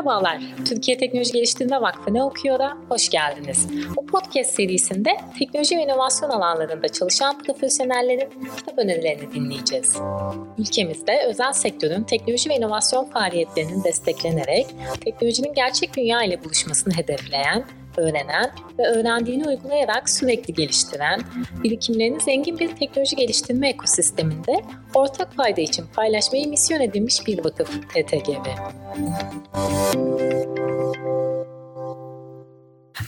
Merhabalar, Türkiye Teknoloji Geliştirme Vakfı Ne Okuyor'a hoş geldiniz. Bu podcast serisinde teknoloji ve inovasyon alanlarında çalışan profesyonellerin kitap önerilerini dinleyeceğiz. Ülkemizde özel sektörün teknoloji ve inovasyon faaliyetlerinin desteklenerek teknolojinin gerçek dünya ile buluşmasını hedefleyen öğrenen ve öğrendiğini uygulayarak sürekli geliştiren, birikimlerini zengin bir teknoloji geliştirme ekosisteminde ortak fayda için paylaşmayı misyon edinmiş bir vakıf TTGV.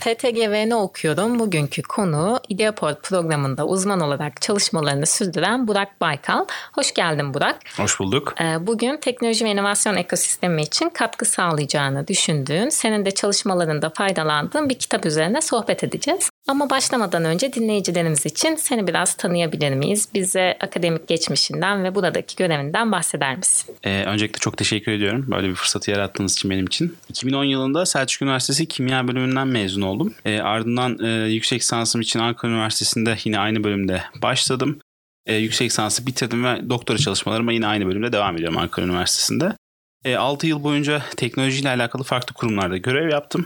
TTGV'ni okuyorum. Bugünkü konu Ideaport programında uzman olarak çalışmalarını sürdüren Burak Baykal. Hoş geldin Burak. Hoş bulduk. Ee, bugün teknoloji ve inovasyon ekosistemi için katkı sağlayacağını düşündüğün, senin de çalışmalarında faydalandığın bir kitap üzerine sohbet edeceğiz. Ama başlamadan önce dinleyicilerimiz için seni biraz tanıyabilir miyiz? Bize akademik geçmişinden ve buradaki görevinden bahseder misin? Ee, öncelikle çok teşekkür ediyorum böyle bir fırsatı yarattığınız için benim için. 2010 yılında Selçuk Üniversitesi Kimya bölümünden mezun oldum. Ee, ardından e, yüksek lisansım için Ankara Üniversitesi'nde yine aynı bölümde başladım. E, yüksek lisansı bitirdim ve doktora çalışmalarıma yine aynı bölümde devam ediyorum Ankara Üniversitesi'nde. E, 6 yıl boyunca teknolojiyle alakalı farklı kurumlarda görev yaptım.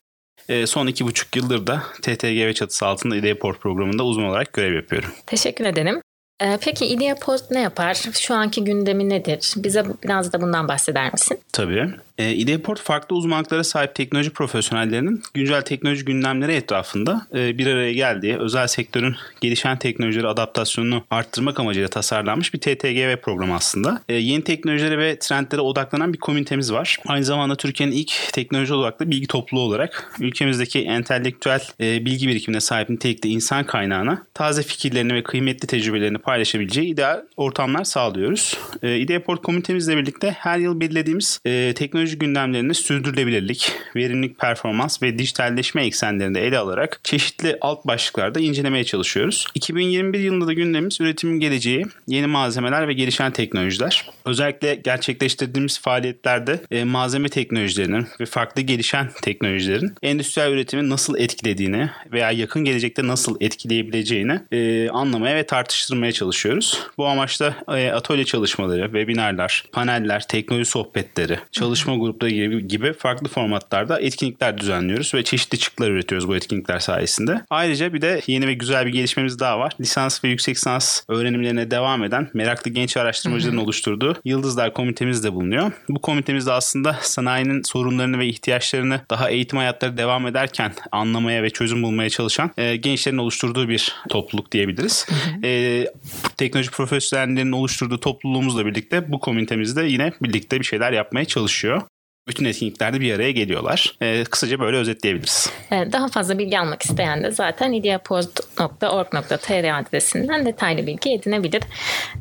E, son iki buçuk yıldır da TTGV çatısı altında IdeaPort programında uzman olarak görev yapıyorum. Teşekkür ederim. Ee, peki IdeaPost ne yapar? Şu anki gündemi nedir? Bize biraz da bundan bahseder misin? Tabii. E, IdeaPort farklı uzmanlıklara sahip teknoloji profesyonellerinin güncel teknoloji gündemleri etrafında e, bir araya geldiği özel sektörün gelişen teknolojileri adaptasyonunu arttırmak amacıyla tasarlanmış bir TTGV programı aslında. E, yeni teknolojilere ve trendlere odaklanan bir komünitemiz var. Aynı zamanda Türkiye'nin ilk teknoloji odaklı bilgi topluluğu olarak ülkemizdeki entelektüel e, bilgi birikimine sahip nitelikli insan kaynağına taze fikirlerini ve kıymetli tecrübelerini paylaşabileceği ideal ortamlar sağlıyoruz. E, IdeaPort komünitemizle birlikte her yıl belirlediğimiz e, teknoloji gündemlerini sürdürülebilirlik, verimlilik performans ve dijitalleşme eksenlerinde ele alarak çeşitli alt başlıklarda incelemeye çalışıyoruz. 2021 yılında da gündemimiz üretimin geleceği, yeni malzemeler ve gelişen teknolojiler. Özellikle gerçekleştirdiğimiz faaliyetlerde e, malzeme teknolojilerinin ve farklı gelişen teknolojilerin endüstriyel üretimi nasıl etkilediğini veya yakın gelecekte nasıl etkileyebileceğini e, anlamaya ve tartıştırmaya çalışıyoruz. Bu amaçla e, atölye çalışmaları, webinarlar, paneller, teknoloji sohbetleri, çalışma grupları gibi, gibi farklı formatlarda etkinlikler düzenliyoruz ve çeşitli çıktılar üretiyoruz bu etkinlikler sayesinde. Ayrıca bir de yeni ve güzel bir gelişmemiz daha var. Lisans ve yüksek lisans öğrenimlerine devam eden meraklı genç araştırmacıların oluşturduğu Yıldızlar Komitemiz de bulunuyor. Bu komitemizde aslında sanayinin sorunlarını ve ihtiyaçlarını daha eğitim hayatları devam ederken anlamaya ve çözüm bulmaya çalışan e, gençlerin oluşturduğu bir topluluk diyebiliriz. e, teknoloji profesyonellerinin oluşturduğu topluluğumuzla birlikte bu komitemizde yine birlikte bir şeyler yapmaya çalışıyor bütün etkinliklerde bir araya geliyorlar. Ee, kısaca böyle özetleyebiliriz. Daha fazla bilgi almak isteyen de zaten ideapost.org.tr adresinden detaylı bilgi edinebilir.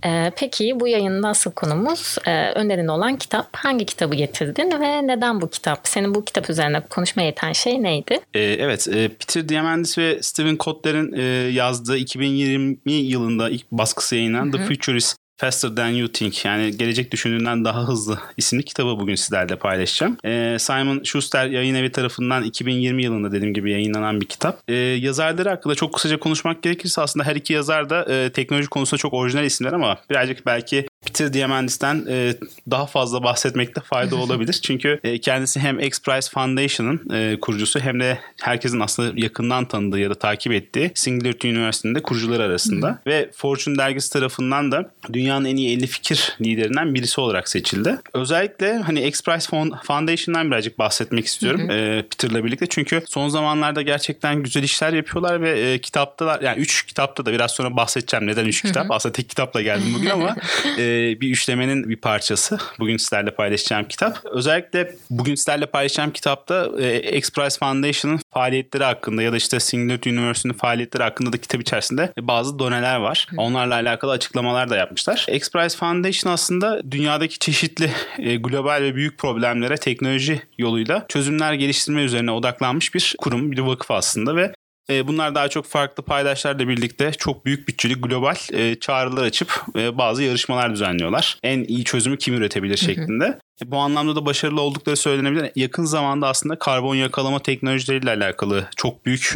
Ee, peki bu yayının asıl konumuz e, önerin olan kitap. Hangi kitabı getirdin ve neden bu kitap? Senin bu kitap üzerine konuşmaya yeten şey neydi? Ee, evet, e, Peter Diamandis ve Steven Kotler'in e, yazdığı 2020 yılında ilk baskısı yayınlanan The Futurist Faster Than You Think yani gelecek düşündüğünden daha hızlı isimli kitabı bugün sizlerle paylaşacağım. Ee, Simon Schuster yayın evi tarafından 2020 yılında dediğim gibi yayınlanan bir kitap. Ee, yazarları hakkında çok kısaca konuşmak gerekirse aslında her iki yazar da e, teknoloji konusunda çok orijinal isimler ama birazcık belki Peter Diamandis'ten e, daha fazla bahsetmekte fayda olabilir. Çünkü e, kendisi hem X Prize Foundation'ın e, kurucusu hem de herkesin aslında yakından tanıdığı ya da takip ettiği Singularity Üniversitesi'nde kurucular arasında. Ve Fortune dergisi tarafından da dünyanın en iyi 50 fikir liderinden birisi olarak seçildi. Özellikle hani X Prize Foundation'dan birazcık bahsetmek istiyorum e, Peter'la birlikte. Çünkü son zamanlarda gerçekten güzel işler yapıyorlar ve e, kitaptalar yani 3 kitapta da biraz sonra bahsedeceğim neden 3 kitap. Aslında tek kitapla geldim bugün ama e, bir üçlemenin bir parçası. Bugün sizlerle paylaşacağım kitap. Özellikle bugün sizlerle paylaşacağım kitapta e, X Prize Foundation'ın faaliyetleri hakkında ya da işte Singularity University'nin faaliyetleri hakkında da kitap içerisinde bazı doneler var. Onlarla alakalı açıklamalar da yapmışlar. X Prize Foundation aslında dünyadaki çeşitli e, global ve büyük problemlere teknoloji yoluyla çözümler geliştirme üzerine odaklanmış bir kurum, bir vakıf aslında ve e, Bunlar daha çok farklı paydaşlarla birlikte çok büyük bütçeli global e, çağrılar açıp e, bazı yarışmalar düzenliyorlar. En iyi çözümü kim üretebilir şeklinde. Bu anlamda da başarılı oldukları söylenebilir. Yakın zamanda aslında karbon yakalama teknolojileriyle alakalı çok büyük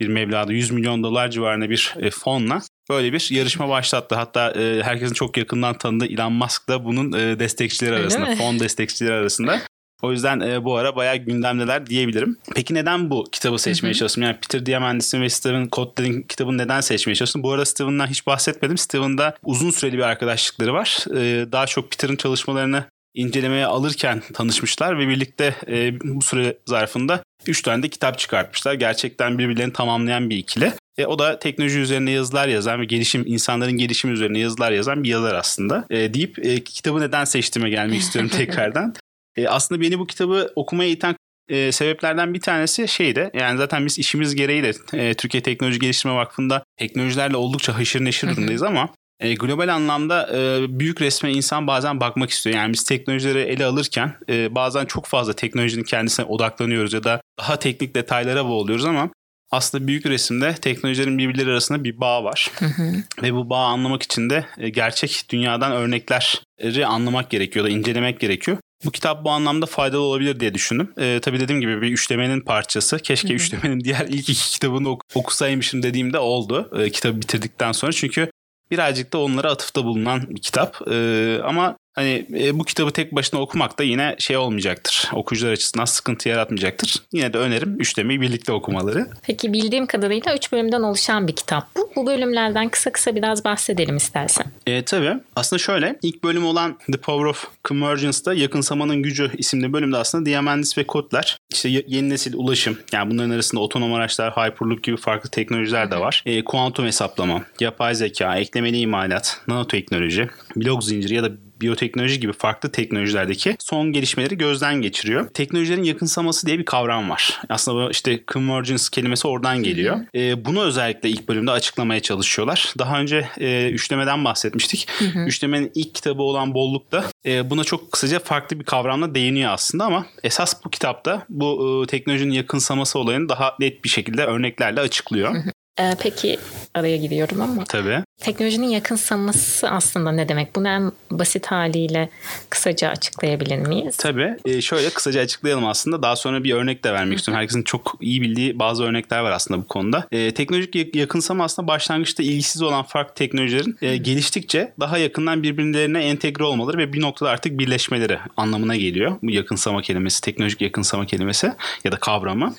bir meblağda 100 milyon dolar civarında bir fonla böyle bir yarışma başlattı. Hatta herkesin çok yakından tanıdığı Elon Musk da bunun destekçileri arasında, fon destekçileri arasında. O yüzden e, bu ara bayağı gündemdeler diyebilirim. Peki neden bu kitabı seçmeye çalıştım? Yani Peter Diamandis'in ve Steven Kotler'in kitabını neden seçmeye çalıştım? Bu arada Steven'dan hiç bahsetmedim. Steven'da uzun süreli bir arkadaşlıkları var. E, daha çok Peter'ın çalışmalarını incelemeye alırken tanışmışlar ve birlikte e, bu süre zarfında 3 tane de kitap çıkartmışlar. Gerçekten birbirlerini tamamlayan bir ikili. E, o da teknoloji üzerine yazılar yazan ve gelişim insanların gelişimi üzerine yazılar yazan bir yazar aslında. E, deyip e, kitabı neden seçtiğime gelmek istiyorum tekrardan. E, aslında beni bu kitabı okumaya iten e, sebeplerden bir tanesi şeydi. Yani zaten biz işimiz gereği de e, Türkiye Teknoloji Geliştirme Vakfı'nda teknolojilerle oldukça haşır neşir durumdayız ama e, global anlamda e, büyük resme insan bazen bakmak istiyor. Yani biz teknolojileri ele alırken e, bazen çok fazla teknolojinin kendisine odaklanıyoruz ya da daha teknik detaylara boğuluyoruz ama aslında büyük resimde teknolojilerin birbirleri arasında bir bağ var. Hı hı. Ve bu bağı anlamak için de e, gerçek dünyadan örnekleri anlamak gerekiyor da incelemek gerekiyor. Bu kitap bu anlamda faydalı olabilir diye düşündüm. Ee, tabii dediğim gibi bir üçlemenin parçası. Keşke Hı-hı. üçlemenin diğer ilk iki kitabını ok- okusaymışım dediğimde oldu. Ee, kitabı bitirdikten sonra. Çünkü birazcık da onlara atıfta bulunan bir kitap. Ee, ama Hani e, bu kitabı tek başına okumak da yine şey olmayacaktır. Okuyucular açısından sıkıntı yaratmayacaktır. Yine de önerim üçlemeyi birlikte okumaları. Peki bildiğim kadarıyla üç bölümden oluşan bir kitap bu. Bu bölümlerden kısa kısa biraz bahsedelim istersen. E, tabii. Aslında şöyle ilk bölüm olan The Power of Convergence'da Yakınsamanın Gücü isimli bölümde aslında Diamandis ve Kotler işte yeni nesil ulaşım yani bunların arasında otonom araçlar, Hyperloop gibi farklı teknolojiler de var. E, kuantum hesaplama, yapay zeka, eklemeli imalat, nanoteknoloji, blok zinciri ya da biyoteknoloji gibi farklı teknolojilerdeki son gelişmeleri gözden geçiriyor. Teknolojilerin yakınsaması diye bir kavram var. Aslında bu işte convergence kelimesi oradan geliyor. E, bunu özellikle ilk bölümde açıklamaya çalışıyorlar. Daha önce e, üçlemeden bahsetmiştik. Hı hı. Üçlemenin ilk kitabı olan Bolluk'ta e, buna çok kısaca farklı bir kavramla değiniyor aslında ama esas bu kitapta bu e, teknolojinin yakınsaması olayını daha net bir şekilde örneklerle açıklıyor. Hı hı. Ee, peki araya giriyorum ama. Tabii. Teknolojinin yakınsaması aslında ne demek? Bunu en basit haliyle kısaca açıklayabilir miyiz? Tabii. Ee, şöyle kısaca açıklayalım aslında. Daha sonra bir örnek de vermek istiyorum. Herkesin çok iyi bildiği bazı örnekler var aslında bu konuda. Ee, teknolojik yakınsama aslında başlangıçta ilgisiz olan farklı teknolojilerin e, geliştikçe daha yakından birbirlerine entegre olmaları ve bir noktada artık birleşmeleri anlamına geliyor. Bu yakınsama kelimesi, teknolojik yakınsama kelimesi ya da kavramı.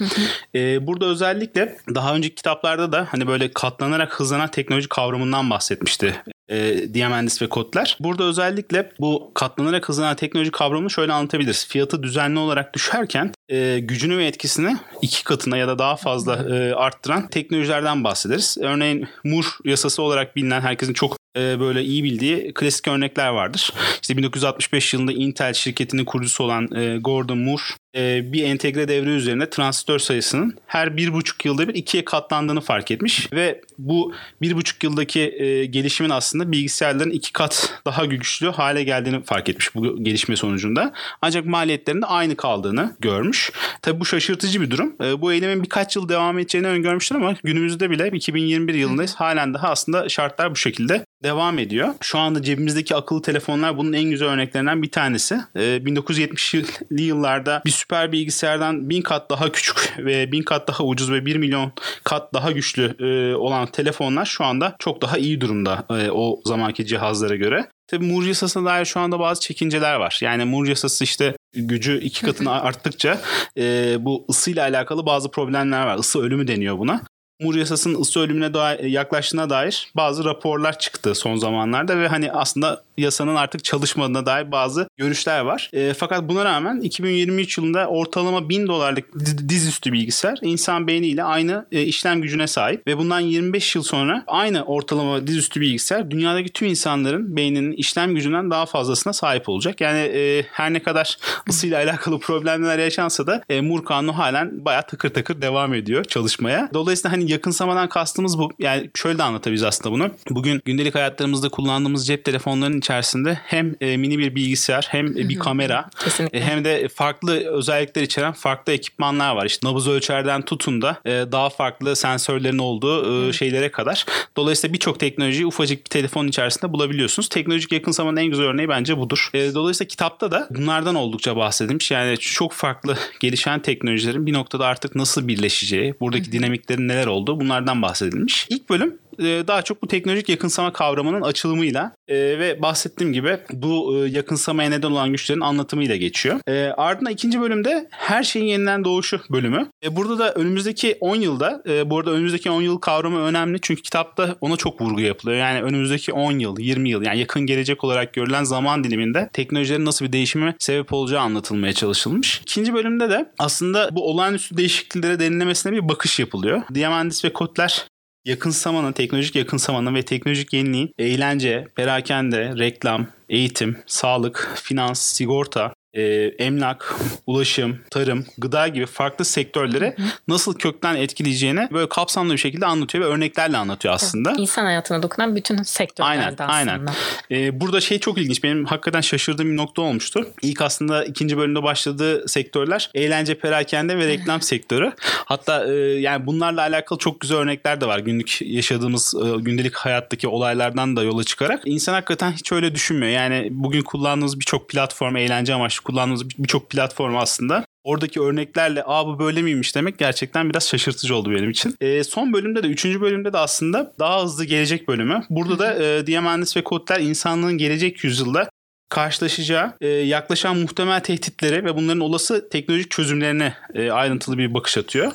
ee, burada özellikle daha önceki kitaplarda da hani böyle katlanarak hızlanan teknoloji kavramından bahsetmişti e, Diamandis ve Kotler. Burada özellikle bu katlanarak hızlanan teknoloji kavramını şöyle anlatabiliriz. Fiyatı düzenli olarak düşerken e, gücünü ve etkisini iki katına ya da daha fazla e, arttıran teknolojilerden bahsederiz. Örneğin Moore yasası olarak bilinen herkesin çok e, böyle iyi bildiği klasik örnekler vardır. İşte 1965 yılında Intel şirketinin kurucusu olan e, Gordon Moore e, bir entegre devre üzerinde transistör sayısının her bir buçuk yılda bir ikiye katlandığını fark etmiş ve bu bir buçuk yıldaki e, gelişimin aslında bilgisayarların iki kat daha güçlü hale geldiğini fark etmiş bu gelişme sonucunda. Ancak maliyetlerinde aynı kaldığını görmüş. Tabi bu şaşırtıcı bir durum. E, bu eylemin birkaç yıl devam edeceğini öngörmüşler ama günümüzde bile 2021 yılındayız. Halen daha aslında şartlar bu şekilde devam ediyor. Şu anda cebimizdeki akıllı telefonlar bunun en güzel örneklerinden bir tanesi. Ee, 1970'li yıllarda bir süper bilgisayardan bin kat daha küçük ve bin kat daha ucuz ve bir milyon kat daha güçlü e, olan telefonlar şu anda çok daha iyi durumda e, o zamanki cihazlara göre. Tabii Moore yasasına dair şu anda bazı çekinceler var. Yani Moore yasası işte gücü iki katına arttıkça e, bu ısıyla alakalı bazı problemler var. Isı ölümü deniyor buna. Mur yasasının ısı ölümüne dair, yaklaştığına dair bazı raporlar çıktı son zamanlarda ve hani aslında yasanın artık çalışmadığına dair bazı görüşler var. E, fakat buna rağmen 2023 yılında ortalama 1000 dolarlık dizüstü bilgisayar insan beyniyle aynı e, işlem gücüne sahip ve bundan 25 yıl sonra aynı ortalama dizüstü bilgisayar dünyadaki tüm insanların beyninin işlem gücünden daha fazlasına sahip olacak. Yani e, her ne kadar ısıyla alakalı problemler yaşansa da e, Moore kanunu halen bayağı takır takır devam ediyor çalışmaya. Dolayısıyla hani yakınsamadan kastımız bu. Yani şöyle de anlatabiliriz aslında bunu. Bugün gündelik hayatlarımızda kullandığımız cep telefonlarının içerisinde hem e, mini bir bilgisayar hem e, bir kamera e, hem de farklı özellikler içeren farklı ekipmanlar var. İşte nabız ölçerden tutun da e, daha farklı sensörlerin olduğu e, şeylere kadar. Dolayısıyla birçok teknolojiyi ufacık bir telefonun içerisinde bulabiliyorsunuz. Teknolojik yakınsamanın en güzel örneği bence budur. E, dolayısıyla kitapta da bunlardan oldukça bahsedilmiş. Yani çok farklı gelişen teknolojilerin bir noktada artık nasıl birleşeceği, buradaki dinamiklerin neler olduğu bunlardan bahsedilmiş. İlk bölüm daha çok bu teknolojik yakınsama kavramının açılımıyla e, ve bahsettiğim gibi bu e, yakınsamaya neden olan güçlerin anlatımıyla geçiyor. E, ardından ikinci bölümde her şeyin yeniden doğuşu bölümü. E, burada da önümüzdeki 10 yılda, e, bu arada önümüzdeki 10 yıl kavramı önemli çünkü kitapta ona çok vurgu yapılıyor. Yani önümüzdeki 10 yıl, 20 yıl yani yakın gelecek olarak görülen zaman diliminde teknolojilerin nasıl bir değişime sebep olacağı anlatılmaya çalışılmış. İkinci bölümde de aslında bu olağanüstü değişikliklere derinlemesine bir bakış yapılıyor. Diamandis ve Kotler yakınsamanın, teknolojik yakınsamanın ve teknolojik yeniliğin eğlence, perakende, reklam, eğitim, sağlık, finans, sigorta, e, emlak, ulaşım, tarım, gıda gibi farklı sektörlere nasıl kökten etkileyeceğini böyle kapsamlı bir şekilde anlatıyor ve örneklerle anlatıyor aslında. İnsan hayatına dokunan bütün sektörlerde Aynen, aslında. aynen. Ee, burada şey çok ilginç. Benim hakikaten şaşırdığım bir nokta olmuştu. İlk aslında ikinci bölümde başladığı sektörler eğlence, perakende ve reklam sektörü. Hatta e, yani bunlarla alakalı çok güzel örnekler de var. Günlük yaşadığımız e, gündelik hayattaki olaylardan da yola çıkarak. İnsan hakikaten hiç öyle düşünmüyor. Yani bugün kullandığımız birçok platform, eğlence amaçlı kullandığımız birçok platform aslında oradaki örneklerle aa bu böyle miymiş demek gerçekten biraz şaşırtıcı oldu benim için. E, son bölümde de üçüncü bölümde de aslında daha hızlı gelecek bölümü. Burada da e, Diamandis ve Kotler insanlığın gelecek yüzyılda karşılaşacağı e, yaklaşan muhtemel tehditlere ve bunların olası teknolojik çözümlerine e, ayrıntılı bir bakış atıyor.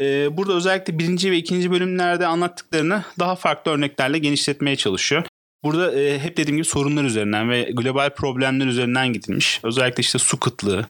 E, burada özellikle birinci ve ikinci bölümlerde anlattıklarını daha farklı örneklerle genişletmeye çalışıyor. Burada e, hep dediğim gibi sorunlar üzerinden ve global problemler üzerinden gidilmiş. Özellikle işte su kıtlığı,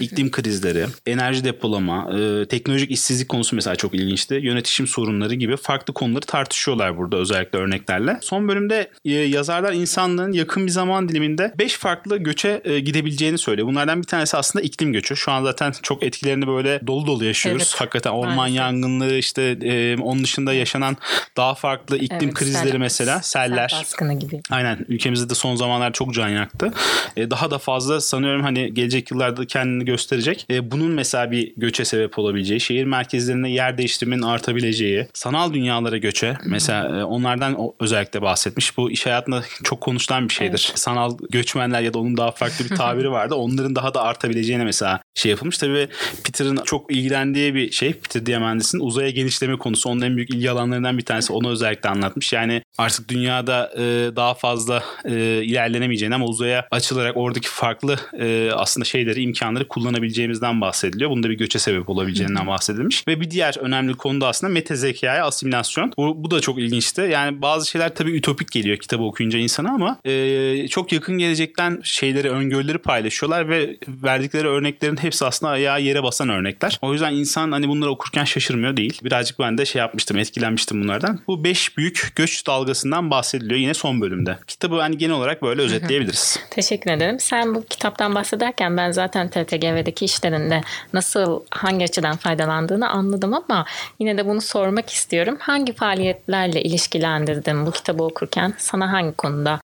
iklim krizleri, enerji depolama, e, teknolojik işsizlik konusu mesela çok ilginçti. Yönetişim sorunları gibi farklı konuları tartışıyorlar burada özellikle örneklerle. Son bölümde e, yazarlar insanlığın yakın bir zaman diliminde 5 farklı göçe e, gidebileceğini söylüyor. Bunlardan bir tanesi aslında iklim göçü. Şu an zaten çok etkilerini böyle dolu dolu yaşıyoruz. Evet, Hakikaten orman maalesef. yangınları işte e, onun dışında yaşanan daha farklı iklim Evet, krizleri sel- mesela seller. Sel baskını gibi. Aynen ülkemizde de son zamanlar çok can yaktı. E, daha da fazla sanıyorum hani gelecek yıllarda kendini gösterecek. E, bunun mesela bir göçe sebep olabileceği, şehir merkezlerinde yer değiştirmenin artabileceği, sanal dünyalara göçe mesela e, onlardan özellikle bahsetmiş. Bu iş hayatında çok konuşulan bir şeydir. Sanal göçmenler ya da onun daha farklı bir tabiri vardı. Onların daha da artabileceğine mesela şey yapılmış. Tabii Peter'ın çok ilgilendiği bir şey. Peter Diamandis'in uzaya genişleme konusu. Onun en büyük ilgi alanlarından bir tanesi. Onu özellikle anlatmış. Yani artık dünyada e, daha fazla e, ilerlenemeyeceğini ama uzaya açılarak oradaki farklı e, aslında şeyleri, imkanları kullanabileceğimizden bahsediliyor. Bunda bir göçe sebep olabileceğinden bahsedilmiş. Ve bir diğer önemli konu da aslında meta zekaya asimilasyon. Bu, bu da çok ilginçti. Yani bazı şeyler tabii ütopik geliyor kitabı okuyunca insana ama e, çok yakın gelecekten şeyleri, öngörüleri paylaşıyorlar ve verdikleri örneklerin hepsi aslında ayağa yere basan örnekler. O yüzden insan hani bunları okurken şaşırmıyor değil. Birazcık ben de şey yapmıştım, etkilenmiştim bunlardan. Bu beş büyük göç dalgasından bahsediliyor yine son bölümde. Kitabı hani genel olarak böyle özetleyebiliriz. Teşekkür ederim. Sen bu kitaptan bahsederken ben zaten TTGV'deki işlerinde nasıl, hangi açıdan faydalandığını anladım ama yine de bunu sormak istiyorum. Hangi faaliyetlerle ilişkilendirdin bu kitabı okurken? Sana hangi konuda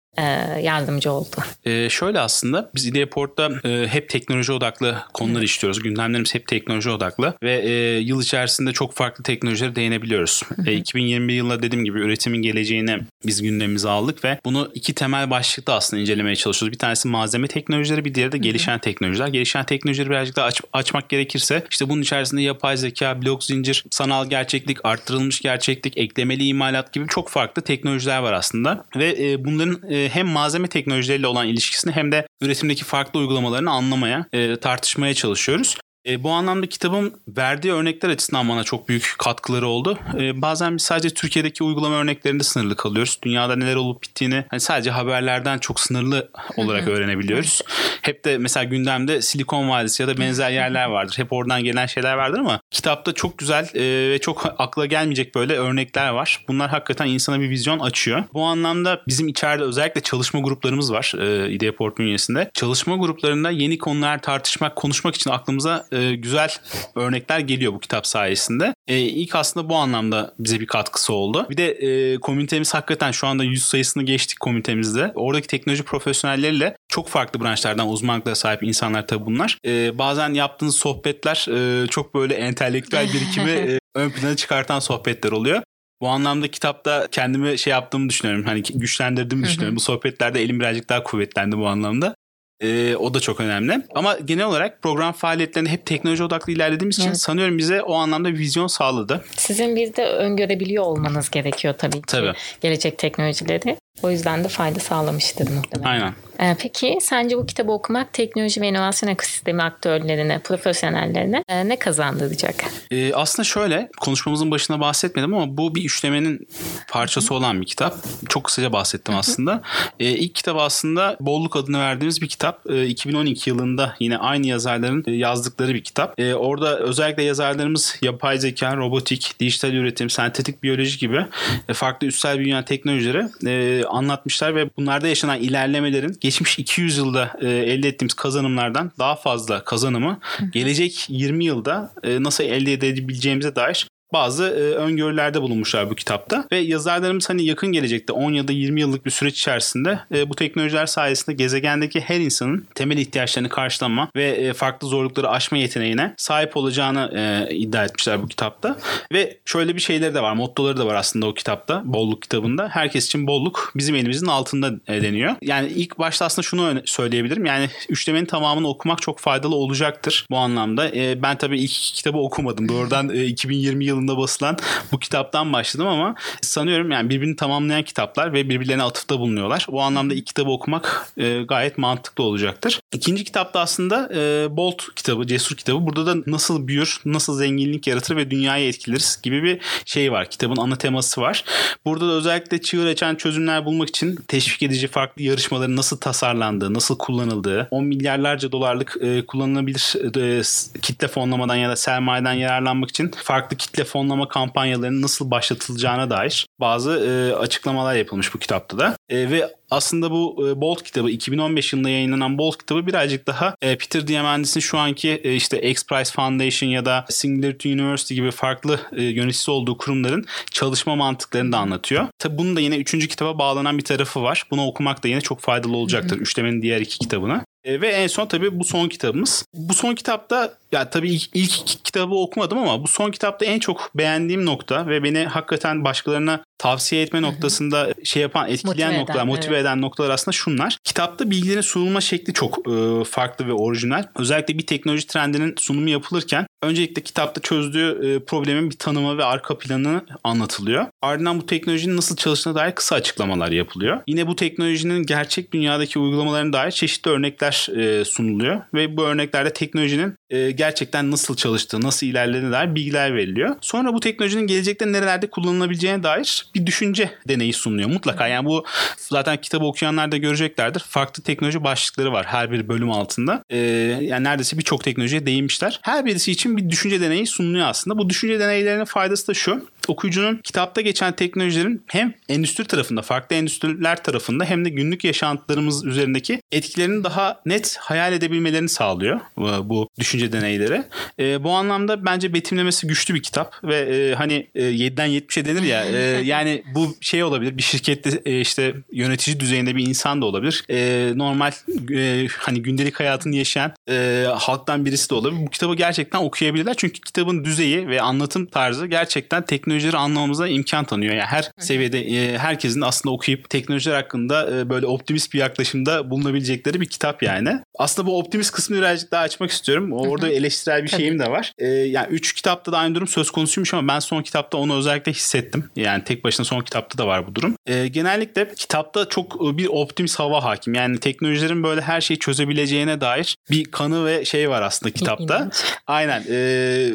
yardımcı oldu? Ee, şöyle aslında biz Ideaport'ta e, hep teknoloji odaklı konular işliyoruz. Gündemlerimiz hep teknoloji odaklı ve e, yıl içerisinde çok farklı teknolojilere değinebiliyoruz. E, 2021 yılında dediğim gibi üretimin geleceğini biz gündemimize aldık ve bunu iki temel başlıkta aslında incelemeye çalışıyoruz. Bir tanesi malzeme teknolojileri, bir diğeri de gelişen teknolojiler. Gelişen teknolojileri birazcık daha aç- açmak gerekirse işte bunun içerisinde yapay zeka, blok zincir, sanal gerçeklik, arttırılmış gerçeklik, eklemeli imalat gibi çok farklı teknolojiler var aslında ve e, bunların e, hem malzeme teknolojileriyle olan ilişkisini hem de üretimdeki farklı uygulamalarını anlamaya, e, tartışmaya çalışıyoruz. E, bu anlamda kitabın verdiği örnekler açısından bana çok büyük katkıları oldu. E, bazen biz sadece Türkiye'deki uygulama örneklerinde sınırlı kalıyoruz. Dünyada neler olup bittiğini hani sadece haberlerden çok sınırlı olarak öğrenebiliyoruz. Hep de mesela gündemde Silikon Vadisi ya da benzer yerler vardır. Hep oradan gelen şeyler vardır ama kitapta çok güzel e, ve çok akla gelmeyecek böyle örnekler var. Bunlar hakikaten insana bir vizyon açıyor. Bu anlamda bizim içeride özellikle çalışma gruplarımız var e, Ideaport bünyesinde. Çalışma gruplarında yeni konular tartışmak, konuşmak için aklımıza e, güzel örnekler geliyor bu kitap sayesinde. E, ilk aslında bu anlamda bize bir katkısı oldu. Bir de e, komünitemiz hakikaten şu anda 100 sayısını geçtik komünitemizde. Oradaki teknoloji profesyonelleriyle çok farklı branşlardan uzmanlıklara sahip insanlar tabii bunlar. E, bazen yaptığınız sohbetler e, çok böyle entelektüel birikimi e, ön plana çıkartan sohbetler oluyor. Bu anlamda kitapta kendimi şey yaptığımı düşünüyorum. Hani güçlendirdiğimi düşünüyorum. Bu sohbetlerde elim birazcık daha kuvvetlendi bu anlamda. E, o da çok önemli. Ama genel olarak program faaliyetlerinde hep teknoloji odaklı ilerlediğimiz için evet. sanıyorum bize o anlamda bir vizyon sağladı. Sizin bir de öngörebiliyor olmanız gerekiyor tabii ki. Tabii. Gelecek teknolojileri. O yüzden de fayda sağlamıştır muhtemelen. Aynen. Ee, peki sence bu kitabı okumak teknoloji ve inovasyon ekosistemi aktörlerine, profesyonellerine e, ne kazandıracak? Ee, aslında şöyle, konuşmamızın başına bahsetmedim ama bu bir üçlemenin parçası olan bir kitap. Çok kısaca bahsettim aslında. Ee, ilk kitap aslında Bolluk adını verdiğimiz bir kitap. Ee, 2012 yılında yine aynı yazarların e, yazdıkları bir kitap. Ee, orada özellikle yazarlarımız yapay zeka, robotik, dijital üretim, sentetik biyoloji gibi e, farklı üstel büyüyen teknolojileri e, anlatmışlar ve bunlarda yaşanan ilerlemelerin geçmiş 200 yılda e, elde ettiğimiz kazanımlardan daha fazla kazanımı gelecek 20 yılda e, nasıl elde edebileceğimize dair bazı e, öngörülerde bulunmuşlar bu kitapta. Ve yazarlarımız hani yakın gelecekte 10 ya da 20 yıllık bir süreç içerisinde e, bu teknolojiler sayesinde gezegendeki her insanın temel ihtiyaçlarını karşılama ve e, farklı zorlukları aşma yeteneğine sahip olacağını e, iddia etmişler bu kitapta. Ve şöyle bir şeyleri de var, mottoları da var aslında o kitapta, bolluk kitabında. Herkes için bolluk bizim elimizin altında e, deniyor. Yani ilk başta aslında şunu söyleyebilirim. Yani üçlemenin tamamını okumak çok faydalı olacaktır bu anlamda. E, ben tabii ilk kitabı okumadım. Doğrudan e, 2020 yılında yılında basılan bu kitaptan başladım ama sanıyorum yani birbirini tamamlayan kitaplar ve birbirlerine atıfta bulunuyorlar. Bu anlamda ilk kitabı okumak e, gayet mantıklı olacaktır. İkinci kitapta aslında e, Bolt kitabı, Cesur kitabı. Burada da nasıl büyür, nasıl zenginlik yaratır ve dünyayı etkileriz gibi bir şey var. Kitabın ana teması var. Burada da özellikle çığır açan çözümler bulmak için teşvik edici farklı yarışmaların nasıl tasarlandığı, nasıl kullanıldığı, 10 milyarlarca dolarlık e, kullanılabilir e, kitle fonlamadan ya da sermayeden yararlanmak için farklı kitle fonlama kampanyalarının nasıl başlatılacağına dair bazı e, açıklamalar yapılmış bu kitapta da. E, ve aslında bu e, Bolt kitabı 2015 yılında yayınlanan Bolt kitabı birazcık daha e, Peter Diamandis'in şu anki e, işte X Prize Foundation ya da Singularity University gibi farklı e, yöneticisi olduğu kurumların çalışma mantıklarını da anlatıyor. Tabi bunun da yine üçüncü kitaba bağlanan bir tarafı var. Bunu okumak da yine çok faydalı olacaktır. Üçlemenin diğer iki kitabına. E, ve en son tabii bu son kitabımız. Bu son kitapta ya tabii ilk, ilk kitabı okumadım ama bu son kitapta en çok beğendiğim nokta ve beni hakikaten başkalarına tavsiye etme noktasında şey yapan, etkileyen motive noktalar, eden, motive evet. eden noktalar aslında şunlar. Kitapta bilgilerin sunulma şekli çok e, farklı ve orijinal. Özellikle bir teknoloji trendinin sunumu yapılırken öncelikle kitapta çözdüğü e, problemin bir tanımı ve arka planı anlatılıyor. Ardından bu teknolojinin nasıl çalıştığına dair kısa açıklamalar yapılıyor. Yine bu teknolojinin gerçek dünyadaki uygulamalarına dair çeşitli örnekler e, sunuluyor ve bu örneklerde teknolojinin e, gerçekten nasıl çalıştığı, nasıl ilerlediğine dair bilgiler veriliyor. Sonra bu teknolojinin gelecekte nerelerde kullanılabileceğine dair bir düşünce deneyi sunuluyor. Mutlaka yani bu zaten kitabı okuyanlar da göreceklerdir. Farklı teknoloji başlıkları var her bir bölüm altında. Ee, yani neredeyse birçok teknolojiye değinmişler. Her birisi için bir düşünce deneyi sunuluyor aslında. Bu düşünce deneylerinin faydası da şu okuyucunun kitapta geçen teknolojilerin hem endüstri tarafında, farklı endüstriler tarafında hem de günlük yaşantılarımız üzerindeki etkilerini daha net hayal edebilmelerini sağlıyor bu düşünce deneyleri. E, bu anlamda bence betimlemesi güçlü bir kitap ve e, hani e, 7'den 70'e denir ya e, yani bu şey olabilir bir şirkette e, işte yönetici düzeyinde bir insan da olabilir. E, normal e, hani gündelik hayatını yaşayan e, halktan birisi de olabilir. Bu kitabı gerçekten okuyabilirler çünkü kitabın düzeyi ve anlatım tarzı gerçekten teknoloji teknolojileri anlamamıza imkan tanıyor. Yani her seviyede e, herkesin aslında okuyup teknolojiler hakkında e, böyle optimist bir yaklaşımda bulunabilecekleri bir kitap yani. Aslında bu optimist kısmını birazcık daha açmak istiyorum. Orada eleştirel bir şeyim de var. E, yani üç kitapta da aynı durum söz konusuymuş ama ben son kitapta onu özellikle hissettim. Yani tek başına son kitapta da var bu durum. genellikle kitapta çok bir optimist hava hakim. Yani teknolojilerin böyle her şeyi çözebileceğine dair bir kanı ve şey var aslında kitapta. Aynen.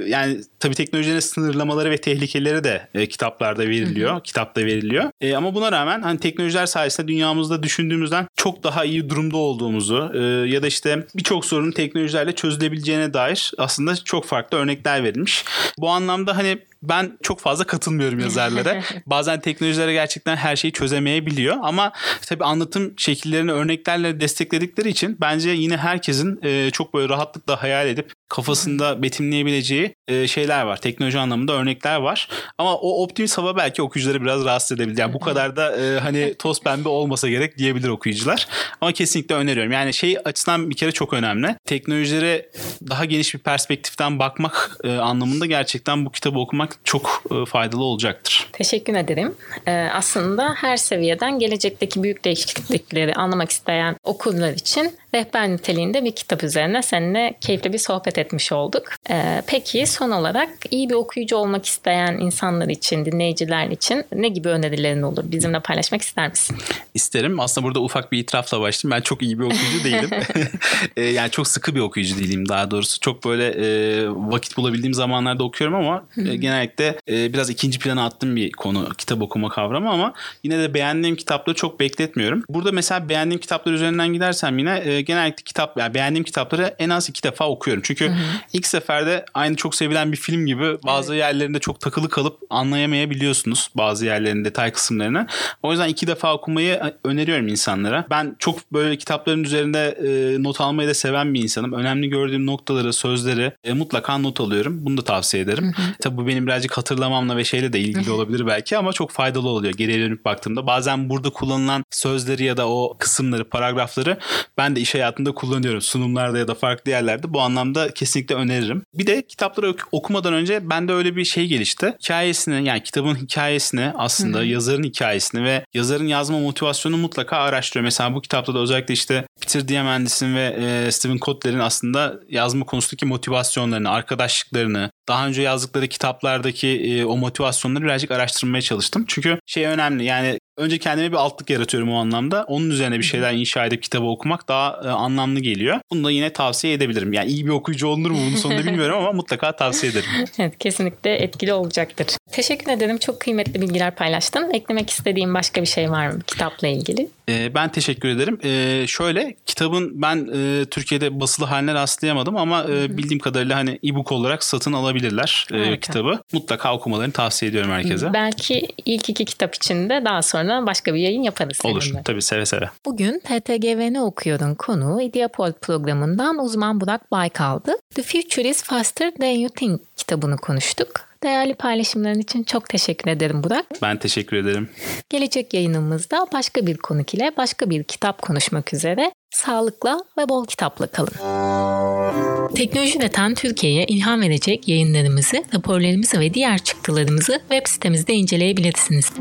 yani tabii teknolojilerin sınırlamaları ve tehlikeleri de de e, kitaplarda veriliyor. Hı hı. Kitapta veriliyor. E, ama buna rağmen hani teknolojiler sayesinde dünyamızda düşündüğümüzden çok daha iyi durumda olduğumuzu e, ya da işte birçok sorunun teknolojilerle çözülebileceğine dair aslında çok farklı örnekler verilmiş. Bu anlamda hani ben çok fazla katılmıyorum yazarlara. Bazen teknolojilere gerçekten her şeyi çözemeyebiliyor ama tabii anlatım şekillerini örneklerle destekledikleri için bence yine herkesin e, çok böyle rahatlıkla hayal edip kafasında betimleyebileceği e, şeyler var. Teknoloji anlamında örnekler var. Ama o optimist hava belki okuyucuları biraz rahatsız edebilir. Yani bu kadar da e, hani toz pembe olmasa gerek diyebilir okuyucular. Ama kesinlikle öneriyorum. Yani şey açısından bir kere çok önemli. Teknolojilere daha geniş bir perspektiften bakmak e, anlamında gerçekten bu kitabı okumak yapmak çok e, faydalı olacaktır. Teşekkür ederim. Ee, aslında her seviyeden gelecekteki büyük değişiklikleri anlamak isteyen okurlar için rehber niteliğinde bir kitap üzerine seninle keyifli bir sohbet etmiş olduk. Ee, peki son olarak iyi bir okuyucu olmak isteyen insanlar için, dinleyiciler için ne gibi önerilerin olur? Bizimle paylaşmak ister misin? İsterim. Aslında burada ufak bir itirafla başlayayım. Ben çok iyi bir okuyucu değilim. Ee, yani çok sıkı bir okuyucu değilim daha doğrusu. Çok böyle e, vakit bulabildiğim zamanlarda okuyorum ama e, genellikle e, biraz ikinci plana attığım bir konu kitap okuma kavramı ama yine de beğendiğim kitapları çok bekletmiyorum. Burada mesela beğendiğim kitaplar üzerinden gidersem yine e, genellikle kitap yani beğendiğim kitapları en az iki defa okuyorum. Çünkü ilk seferde aynı çok sevilen bir film gibi bazı evet. yerlerinde çok takılı kalıp anlayamayabiliyorsunuz bazı yerlerin detay kısımlarını. O yüzden iki defa okumayı öneriyorum insanlara. Ben çok böyle kitapların üzerinde e, not almayı da seven bir insanım. Önemli gördüğüm noktaları, sözleri e, mutlaka not alıyorum. Bunu da tavsiye ederim. Hı hı. Tabii bu benim birazcık hatırlamamla ve şeyle de ilgili olabilir belki ama çok faydalı oluyor geriye dönüp baktığımda. Bazen burada kullanılan sözleri ya da o kısımları, paragrafları ben de iş hayatında kullanıyorum. Sunumlarda ya da farklı yerlerde. Bu anlamda kesinlikle öneririm. Bir de kitapları okumadan önce bende öyle bir şey gelişti. Hikayesini yani kitabın hikayesini aslında Hı-hı. yazarın hikayesini ve yazarın yazma motivasyonunu mutlaka araştırıyor. Mesela bu kitapta da özellikle işte Peter Diamandis'in ve e, Stephen Kotler'in aslında yazma konusundaki motivasyonlarını, arkadaşlıklarını, daha önce yazdıkları kitaplardaki e, o motivasyonları birazcık araştırmaya çalıştım. Çünkü şey önemli yani önce kendime bir altlık yaratıyorum o anlamda. Onun üzerine bir şeyler inşa edip kitabı okumak daha e, anlamlı geliyor. Bunu da yine tavsiye edebilirim. Yani iyi bir okuyucu olunur mu bunun sonunda bilmiyorum ama mutlaka tavsiye ederim. evet kesinlikle etkili olacaktır. Teşekkür ederim. Çok kıymetli bilgiler paylaştın. Eklemek istediğim başka bir şey var mı kitapla ilgili? Ee, ben teşekkür ederim. Ee, şöyle kitabın ben e, Türkiye'de basılı haline rastlayamadım ama e, bildiğim kadarıyla hani e-book olarak satın alabilirler e, kitabı. Mutlaka okumalarını tavsiye ediyorum herkese. Belki ilk iki kitap için de daha sonra başka bir yayın yaparız. Olur seninle. tabii seve seve. Bugün TTGV'ni okuyordun konu Ideapod programından uzman Burak Baykal'dı. The Future is Faster Than You Think kitabını konuştuk. Değerli paylaşımların için çok teşekkür ederim Burak. Ben teşekkür ederim. Gelecek yayınımızda başka bir konuk ile başka bir kitap konuşmak üzere sağlıkla ve bol kitapla kalın. Teknoloji üreten Türkiye'ye ilham verecek yayınlarımızı, raporlarımızı ve diğer çıktılarımızı web sitemizde inceleyebilirsiniz.